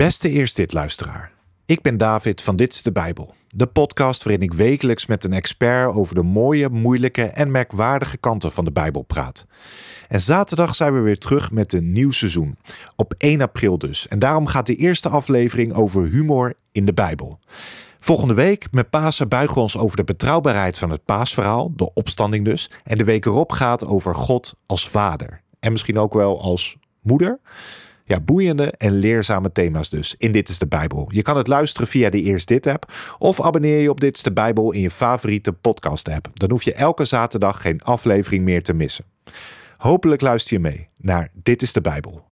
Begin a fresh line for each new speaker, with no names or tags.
Beste Eerst Dit luisteraar. Ik ben David van Dit is de Bijbel. De podcast waarin ik wekelijks met een expert over de mooie, moeilijke en merkwaardige kanten van de Bijbel praat. En zaterdag zijn we weer terug met een nieuw seizoen. Op 1 april dus. En daarom gaat de eerste aflevering over humor in de Bijbel. Volgende week met Pasen buigen we ons over de betrouwbaarheid van het paasverhaal, de opstanding dus. En de week erop gaat over God als vader. En misschien ook wel als moeder. Ja, boeiende en leerzame thema's dus in Dit is de Bijbel. Je kan het luisteren via de Eerst Dit app of abonneer je op Dit is de Bijbel in je favoriete podcast app. Dan hoef je elke zaterdag geen aflevering meer te missen. Hopelijk luister je mee naar Dit is de Bijbel.